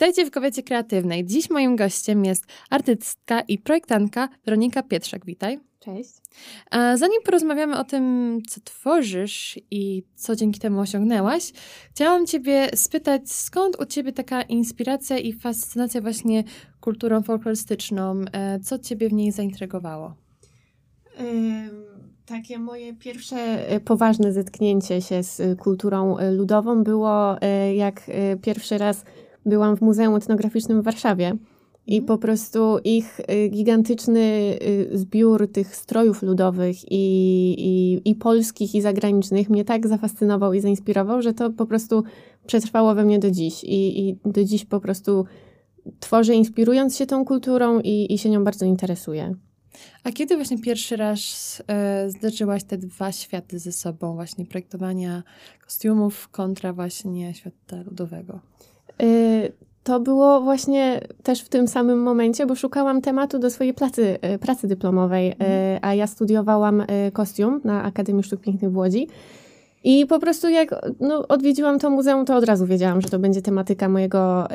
Witajcie w Kobiecie Kreatywnej. Dziś moim gościem jest artystka i projektantka Weronika Pietrzak. Witaj. Cześć. Zanim porozmawiamy o tym, co tworzysz i co dzięki temu osiągnęłaś, chciałam Ciebie spytać, skąd u Ciebie taka inspiracja i fascynacja właśnie kulturą folklorystyczną? E, co Ciebie w niej zaintrygowało? Takie moje pierwsze e, poważne zetknięcie się z kulturą e, ludową było, jak pierwszy raz byłam w Muzeum Etnograficznym w Warszawie. I mhm. po prostu ich y, gigantyczny y, zbiór tych strojów ludowych i, i, i polskich, i zagranicznych mnie tak zafascynował i zainspirował, że to po prostu przetrwało we mnie do dziś. I, i do dziś po prostu tworzę inspirując się tą kulturą i, i się nią bardzo interesuję. A kiedy właśnie pierwszy raz e, zderzyłaś te dwa światy ze sobą, właśnie projektowania kostiumów kontra właśnie świata ludowego? Y, to było właśnie też w tym samym momencie, bo szukałam tematu do swojej pracy, y, pracy dyplomowej, y, mhm. a ja studiowałam kostium na Akademii Sztuk Pięknych w Łodzi. I po prostu jak no, odwiedziłam to muzeum, to od razu wiedziałam, że to będzie tematyka mojego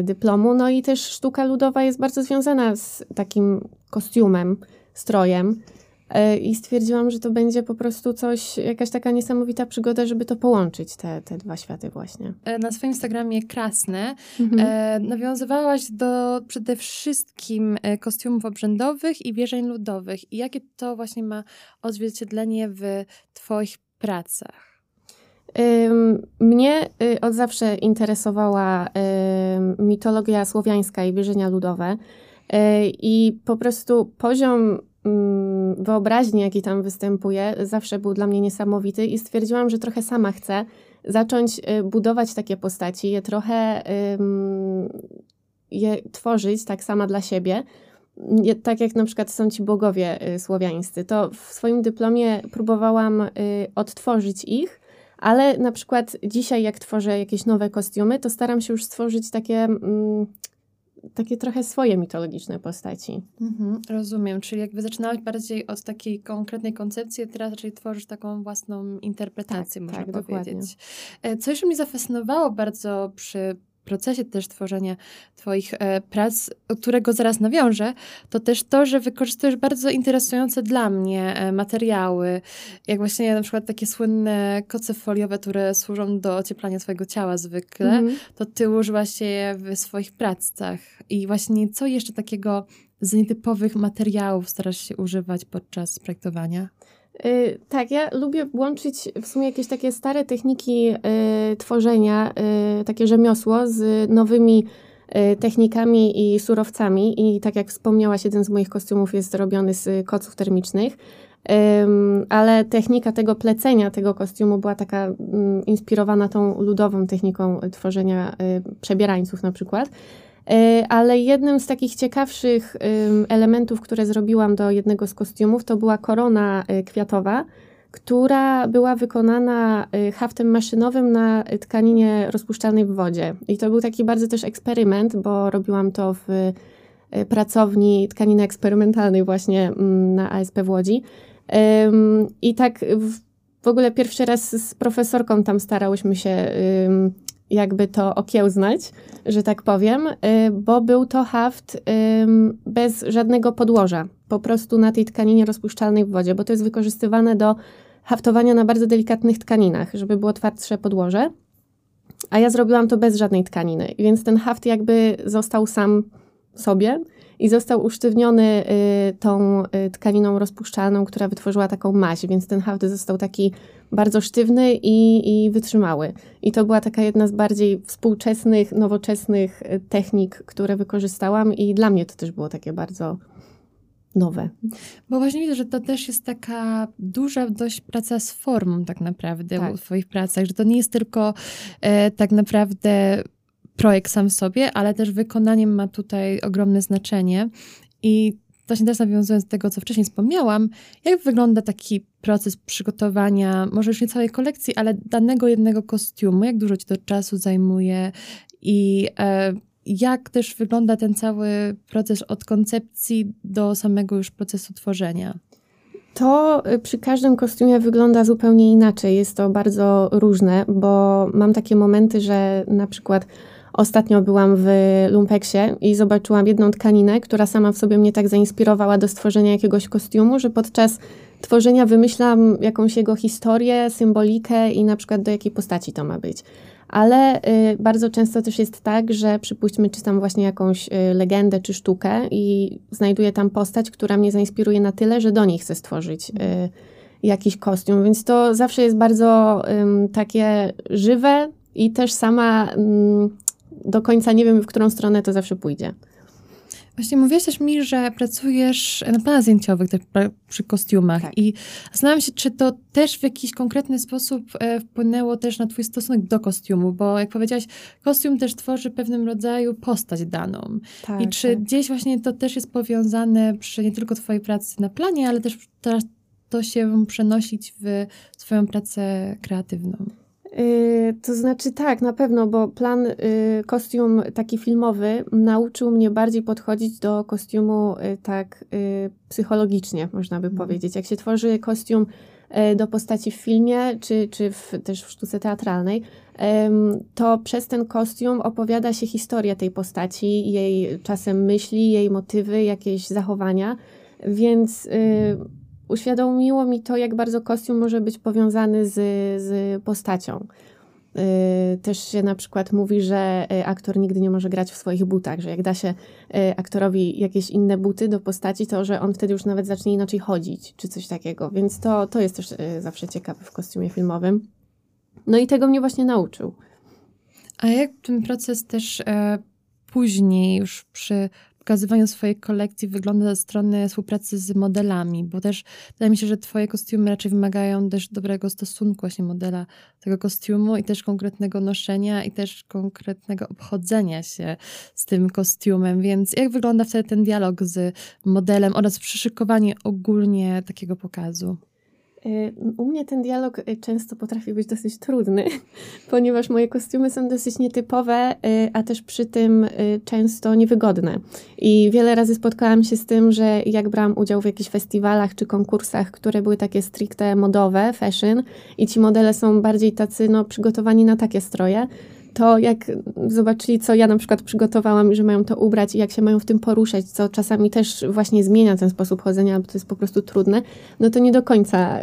y, dyplomu. No i też sztuka ludowa jest bardzo związana z takim kostiumem, strojem. E, I stwierdziłam, że to będzie po prostu coś, jakaś taka niesamowita przygoda, żeby to połączyć, te, te dwa światy właśnie. E, na swoim Instagramie Krasne mhm. e, nawiązywałaś do przede wszystkim e, kostiumów obrzędowych i wierzeń ludowych. I jakie to właśnie ma odzwierciedlenie w twoich pracach? Mnie y, od zawsze interesowała mitologia słowiańska i wierzenia ludowe. I po prostu poziom wyobraźni, jaki tam występuje, zawsze był dla mnie niesamowity i stwierdziłam, że trochę sama chcę zacząć y, budować takie postaci, je trochę je tworzyć tak sama dla siebie. Tak jak na przykład są ci bogowie y, słowiańscy, to w swoim dyplomie próbowałam y, odtworzyć ich, ale na przykład dzisiaj, jak tworzę jakieś nowe kostiumy, to staram się już stworzyć takie mm, takie trochę swoje mitologiczne postaci. Mhm, rozumiem, czyli jakby zaczynałeś bardziej od takiej konkretnej koncepcji, a teraz raczej tworzysz taką własną interpretację, tak, można tak, powiedzieć. Dokładnie. Co jeszcze mi zafascynowało bardzo przy procesie też tworzenia Twoich e, prac, którego zaraz nawiążę, to też to, że wykorzystujesz bardzo interesujące dla mnie e, materiały, jak właśnie na przykład takie słynne koce foliowe, które służą do ocieplania swojego ciała zwykle, mm. to Ty użyłaś je w swoich pracach. I właśnie co jeszcze takiego z nietypowych materiałów starasz się używać podczas projektowania? Y, tak, ja lubię łączyć w sumie jakieś takie stare techniki y, tworzenia, y, takie rzemiosło z nowymi technikami i surowcami. I tak jak wspomniałaś, jeden z moich kostiumów jest zrobiony z koców termicznych. ale technika tego plecenia tego kostiumu była taka mm, inspirowana tą ludową techniką tworzenia przebierańców na przykład. E, ale jednym z takich ciekawszych elementów, które zrobiłam do jednego z kostiumów, to była korona e, kwiatowa, która była wykonana e, haftem maszynowym na tkaninie rozpuszczalnej w wodzie. I to był taki bardzo też eksperyment, bo robiłam to w pracowni tkaniny eksperymentalnej właśnie na ASP w Łodzi. I tak w ogóle pierwszy raz z profesorką tam starałyśmy się jakby to okiełznać, że tak powiem, y, bo był to haft bez żadnego podłoża, po prostu na tej tkaninie rozpuszczalnej w wodzie, bo to jest wykorzystywane do haftowania na bardzo delikatnych tkaninach, żeby było twardsze podłoże. A ja zrobiłam to bez żadnej tkaniny, więc ten haft jakby został sam sobie i został usztywniony y, tą y, tkaniną rozpuszczalną, która wytworzyła taką maź, więc ten haft został taki bardzo sztywny i, i wytrzymały. I to była taka jedna z bardziej współczesnych, nowoczesnych y, technik, które wykorzystałam i dla mnie to też było takie bardzo nowe. Bo właśnie widzę, że to też jest taka duża dość praca z formą tak naprawdę tak. w Twoich pracach, że to nie jest tylko e, tak naprawdę projekt sam w sobie, ale też wykonanie ma tutaj ogromne znaczenie. I właśnie też nawiązując do tego, co wcześniej wspomniałam, jak wygląda taki proces przygotowania, może już nie całej kolekcji, ale danego jednego kostiumu? Jak dużo ci to czasu zajmuje i e, jak też wygląda ten cały proces od koncepcji do samego już procesu tworzenia? To y, przy każdym kostiumie wygląda zupełnie inaczej. Jest to bardzo różne, bo mam takie momenty, że na przykład Ostatnio byłam w Lumpeksie i zobaczyłam jedną tkaninę, która sama w sobie mnie tak zainspirowała do stworzenia jakiegoś kostiumu, że podczas tworzenia wymyślam jakąś jego historię, symbolikę i na przykład do jakiej postaci to ma być. Ale y, bardzo często też jest tak, że przypuśćmy, czytam właśnie jakąś y, legendę czy sztukę i znajduję tam postać, która mnie zainspiruje na tyle, że do niej chcę stworzyć y, jakiś kostium. Więc to zawsze jest bardzo takie żywe i też sama do końca nie wiem, w którą stronę to zawsze pójdzie. Właśnie mówiłaś też mi, że pracujesz na planach zdjęciowych też przy kostiumach tak. i zastanawiam się, czy to też w jakiś konkretny sposób e, wpłynęło też na twój stosunek do kostiumu, bo jak powiedziałaś, kostium też tworzy pewnym rodzaju postać daną. Tak, I czy tak. gdzieś właśnie to też jest powiązane przy nie tylko twojej pracy na planie, ale też teraz to się przenosić w twoją pracę kreatywną? Y, to znaczy tak, na pewno, bo plan, y, kostium taki filmowy nauczył mnie bardziej podchodzić do kostiumu y, tak psychologicznie, można by mhm. powiedzieć. Jak się tworzy kostium do postaci w filmie, czy, czy w, też w sztuce teatralnej, to przez ten kostium opowiada się historia tej postaci, jej czasem myśli, jej motywy, jakieś zachowania, więc uświadomiło mi to, jak bardzo kostium może być powiązany z, z postacią. Y, też się na przykład mówi, że y, aktor nigdy nie może grać w swoich butach, że jak da się y, aktorowi jakieś inne buty do postaci, to że on wtedy już nawet zacznie inaczej chodzić, czy coś takiego. Więc to, to jest też zawsze ciekawe w kostiumie filmowym. No i tego mnie właśnie nauczył. A jak ten proces też e, później, już przy pokazywaniu swojej kolekcji wygląda ze strony współpracy z modelami, bo też wydaje mi się, że twoje kostiumy raczej wymagają też dobrego stosunku właśnie modela tego kostiumu i też konkretnego noszenia i też konkretnego obchodzenia się z tym kostiumem, więc jak wygląda wtedy ten dialog z modelem oraz przyszykowanie ogólnie takiego pokazu? Y, u mnie ten dialog y, często potrafi być dosyć trudny, ponieważ moje kostiumy są dosyć nietypowe, y, a też przy tym często niewygodne. I wiele razy spotkałam się z tym, że jak brałam udział w jakichś festiwalach czy konkursach, które były takie stricte modowe, fashion, i ci modele są bardziej tacy no, przygotowani na takie stroje, to jak zobaczyli, co ja na przykład przygotowałam i że mają to ubrać i jak się mają w tym poruszać, co czasami też właśnie zmienia ten sposób chodzenia, bo to jest po prostu trudne, no to nie do końca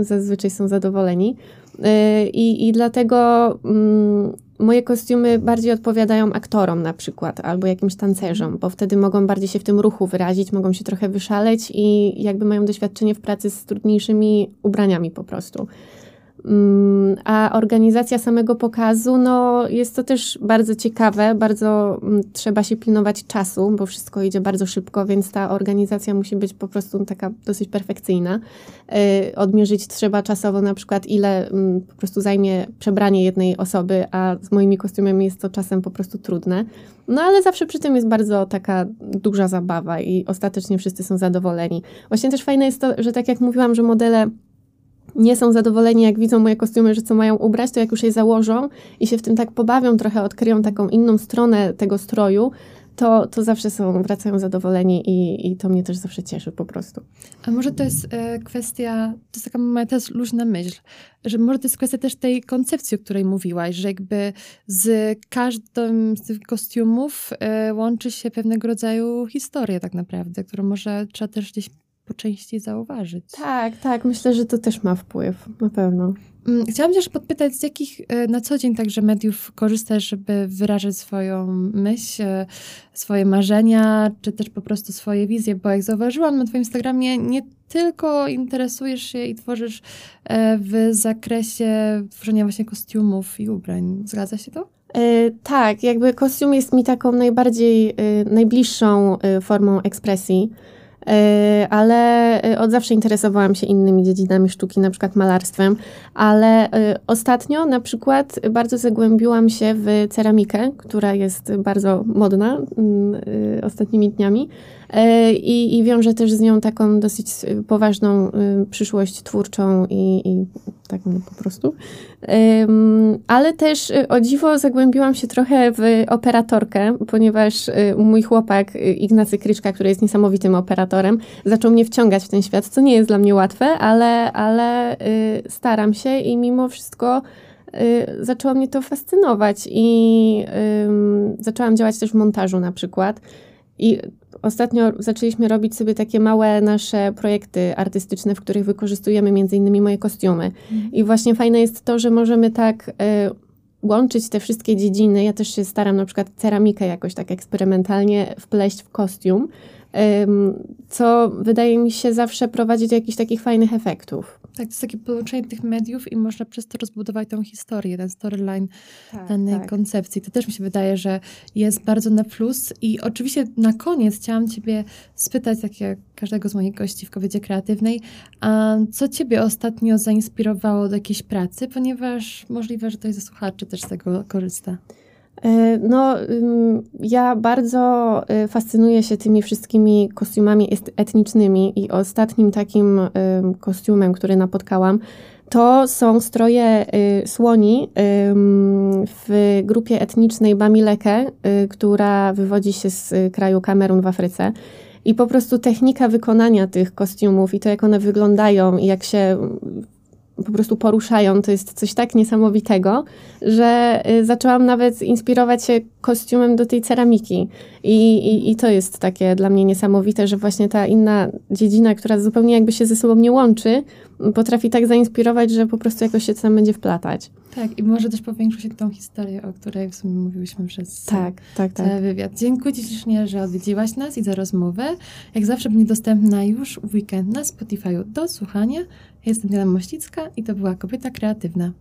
y, zazwyczaj są zadowoleni. Y, I, I dlatego mm, moje kostiumy bardziej odpowiadają aktorom na przykład, albo jakimś tancerzom, bo wtedy mogą bardziej się w tym ruchu wyrazić, mogą się trochę wyszaleć i jakby mają doświadczenie w pracy z trudniejszymi ubraniami po prostu. Mm, a organizacja samego pokazu, no jest to też bardzo ciekawe, bardzo mm, trzeba się pilnować czasu, bo wszystko idzie bardzo szybko, więc ta organizacja musi być po prostu taka dosyć perfekcyjna. Y, odmierzyć trzeba czasowo na przykład ile mm, po prostu zajmie przebranie jednej osoby, a z moimi kostiumami jest to czasem po prostu trudne. No ale zawsze przy tym jest bardzo taka duża zabawa i ostatecznie wszyscy są zadowoleni. Właśnie też fajne jest to, że tak jak mówiłam, że modele nie są zadowoleni, jak widzą moje kostiumy, że co mają ubrać, to jak już je założą i się w tym tak pobawią, trochę odkryją taką inną stronę tego stroju, to, to zawsze są, wracają zadowoleni i, i to mnie też zawsze cieszy po prostu. A może to jest e, kwestia, to jest taka moja też luźna myśl, że może to jest kwestia też tej koncepcji, o której mówiłaś, że jakby z każdym z tych kostiumów e, łączy się pewnego rodzaju historia tak naprawdę, którą może trzeba też gdzieś po części zauważyć. Tak, tak, myślę, że to też ma wpływ, na pewno. Mm, chciałam też podpytać, z jakich e, na co dzień także mediów korzystasz, żeby wyrażać swoją myśl, e, swoje marzenia, czy też po prostu swoje wizje, bo jak zauważyłam na twoim Instagramie, nie tylko interesujesz się i tworzysz e, w zakresie tworzenia właśnie kostiumów i ubrań. Zgadza się to? tak, jakby kostium jest mi taką najbardziej, najbliższą formą ekspresji. E, ale e, od zawsze interesowałam się innymi dziedzinami sztuki, na przykład malarstwem, ale e, ostatnio na przykład bardzo zagłębiłam się w ceramikę, która jest bardzo modna mm, ostatnimi dniami i, i wiąże też z nią taką dosyć poważną przyszłość twórczą i, i taką po prostu. Ale też o dziwo zagłębiłam się trochę w operatorkę, ponieważ mój chłopak Ignacy Kryczka, który jest niesamowitym operatorem, zaczął mnie wciągać w ten świat, co nie jest dla mnie łatwe, ale, ale y, staram się i mimo wszystko y, zaczęło mnie to fascynować i y, zaczęłam działać też w montażu na przykład. I ostatnio zaczęliśmy robić sobie takie małe nasze projekty artystyczne, w których wykorzystujemy między innymi moje kostiumy. Mhm. I właśnie fajne jest to, że możemy tak y, łączyć te wszystkie dziedziny. Ja też się staram na przykład ceramikę jakoś tak eksperymentalnie wpleść w kostium, co wydaje mi się zawsze prowadzić do jakichś takich fajnych efektów. Tak, to jest takie połączenie tych mediów i można przez to rozbudować tą historię, ten storyline tak, danej tak. koncepcji. To też mi się wydaje, że jest bardzo na plus. I oczywiście na koniec chciałam Ciebie spytać, tak jak każdego z moich gości w kobiecie kreatywnej, a co Ciebie ostatnio zainspirowało do jakiejś pracy, ponieważ możliwe, że ktoś ze słuchaczy też z tego korzysta. E, no, ja bardzo y, fascynuję się tymi wszystkimi kostiumami etnicznymi i ostatnim takim kostiumem, który napotkałam, to są stroje y, słoni w grupie etnicznej Bamileke, y, która wywodzi się z kraju Kamerun w Afryce. I po prostu technika wykonania tych kostiumów i to, jak one wyglądają i jak się po prostu poruszają. To jest coś tak niesamowitego, że y, zaczęłam nawet inspirować się kostiumem do tej ceramiki. I, i, I to jest takie dla mnie niesamowite, że właśnie ta inna dziedzina, która zupełnie jakby się ze sobą nie łączy, potrafi tak zainspirować, że po prostu jakoś się tam będzie wplatać. Tak, i może też powiększyć tą historię, o której w sumie mówiłyśmy przez tak, tak, tak. cały wywiad. Dziękuję Ci ślicznie, że odwiedziłaś nas i za rozmowę. Jak zawsze będzie dostępna już w weekend na Spotify do słuchania. Jestem Diana Mościcka i to była Kobieta Kreatywna.